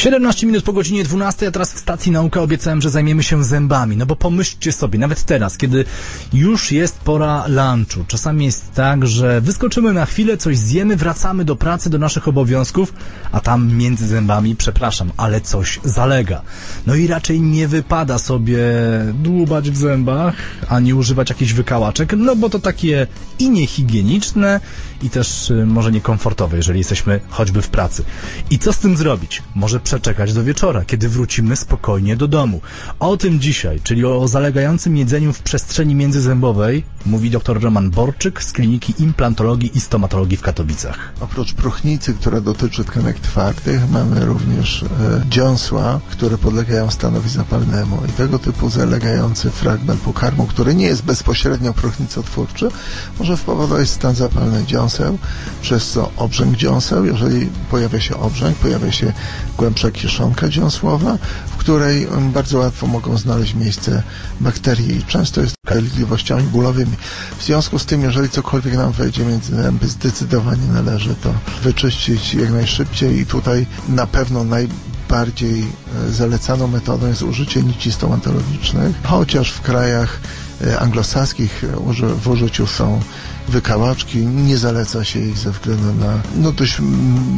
17 minut po godzinie 12, a teraz w stacji nauka obiecałem, że zajmiemy się zębami. No bo pomyślcie sobie, nawet teraz, kiedy już jest pora lunchu, czasami jest tak, że wyskoczymy na chwilę, coś zjemy, wracamy do pracy, do naszych obowiązków, a tam między zębami, przepraszam, ale coś zalega. No i raczej nie wypada sobie dłubać w zębach, ani używać jakichś wykałaczek, no bo to takie i niehigieniczne, i też y, może niekomfortowe, jeżeli jesteśmy choćby w pracy. I co z tym zrobić? Może przeczekać do wieczora, kiedy wrócimy spokojnie do domu. O tym dzisiaj, czyli o zalegającym jedzeniu w przestrzeni międzyzębowej, mówi dr Roman Borczyk z Kliniki Implantologii i Stomatologii w Katowicach. Oprócz próchnicy, która dotyczy tkanek twardych, mamy również e, dziąsła, które podlegają stanowi zapalnemu i tego typu zalegający fragment pokarmu, który nie jest bezpośrednio próchnicotwórczy, może wpowodować stan zapalny dziąseł, przez co obrzęk dziąseł, jeżeli pojawia się obrzęk, pojawia się głębsza kieszonka dziąsłowa, w której bardzo łatwo mogą znaleźć miejsce bakterie i często jest dolegliwościami bólowymi. W związku z tym, jeżeli cokolwiek nam wejdzie między zęby, zdecydowanie należy to wyczyścić jak najszybciej i tutaj na pewno najbardziej e, zalecaną metodą jest użycie nici stomatologicznych, chociaż w krajach anglosaskich e, w użyciu są wykałaczki, nie zaleca się ich ze względu na no, dość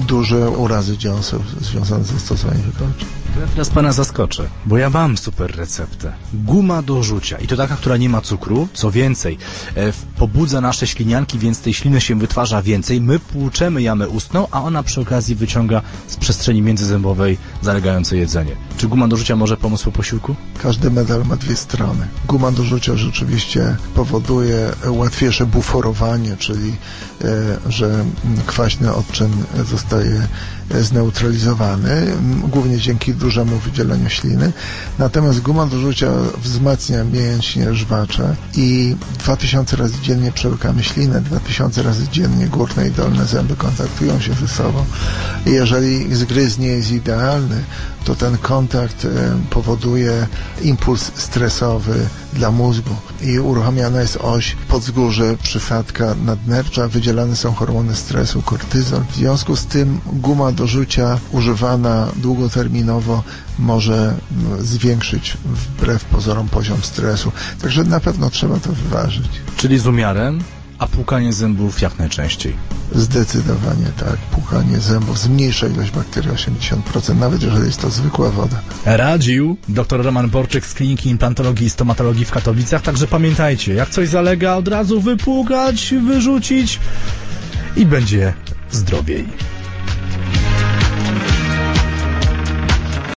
duże urazy dziąseł związane ze stosowaniem wykałaczek. Teraz pana zaskoczę, bo ja mam super receptę. Guma do rzucia. I to taka, która nie ma cukru. Co więcej, e, pobudza nasze ślinianki, więc tej śliny się wytwarza więcej. My płuczemy jamę ustną, a ona przy okazji wyciąga z przestrzeni międzyzębowej zalegające jedzenie. Czy guma do rzucia może pomóc po posiłku? Każdy medal ma dwie strony. Guma do rzucia rzeczywiście powoduje łatwiejsze buforowanie, czyli e, że kwaśny odczyn zostaje zneutralizowany, głównie dzięki dużemu wydzieleniu śliny. Natomiast guma do rzucia wzmacnia mięśnie żwacze i 2000 razy dziennie przełykamy ślinę, 2000 razy dziennie górne i dolne zęby kontaktują się ze sobą. I jeżeli zgryz nie jest idealny, to ten kontakt e, powoduje impuls stresowy dla mózgu i uruchamiana jest oś podzgórze, przysadka nadnercza, wydzielane są hormony stresu, kortyzol. W związku z tym guma do rzucia używana długoterminowo może mm, zwiększyć wbrew pozorom poziom stresu. Także na pewno trzeba to wyważyć. Czyli z umiarem, a płukanie zębów jak najczęściej. Zdecydowanie tak. Płukanie zębów zmniejsza ilość bakterii o 80%, nawet jeżeli jest to zwykła woda. Radził dr Roman Borczyk z Kliniki Implantologii i Stomatologii w Katowicach, także pamiętajcie, jak coś zalega, od razu wypłukać, wyrzucić i będzie zdrowiej.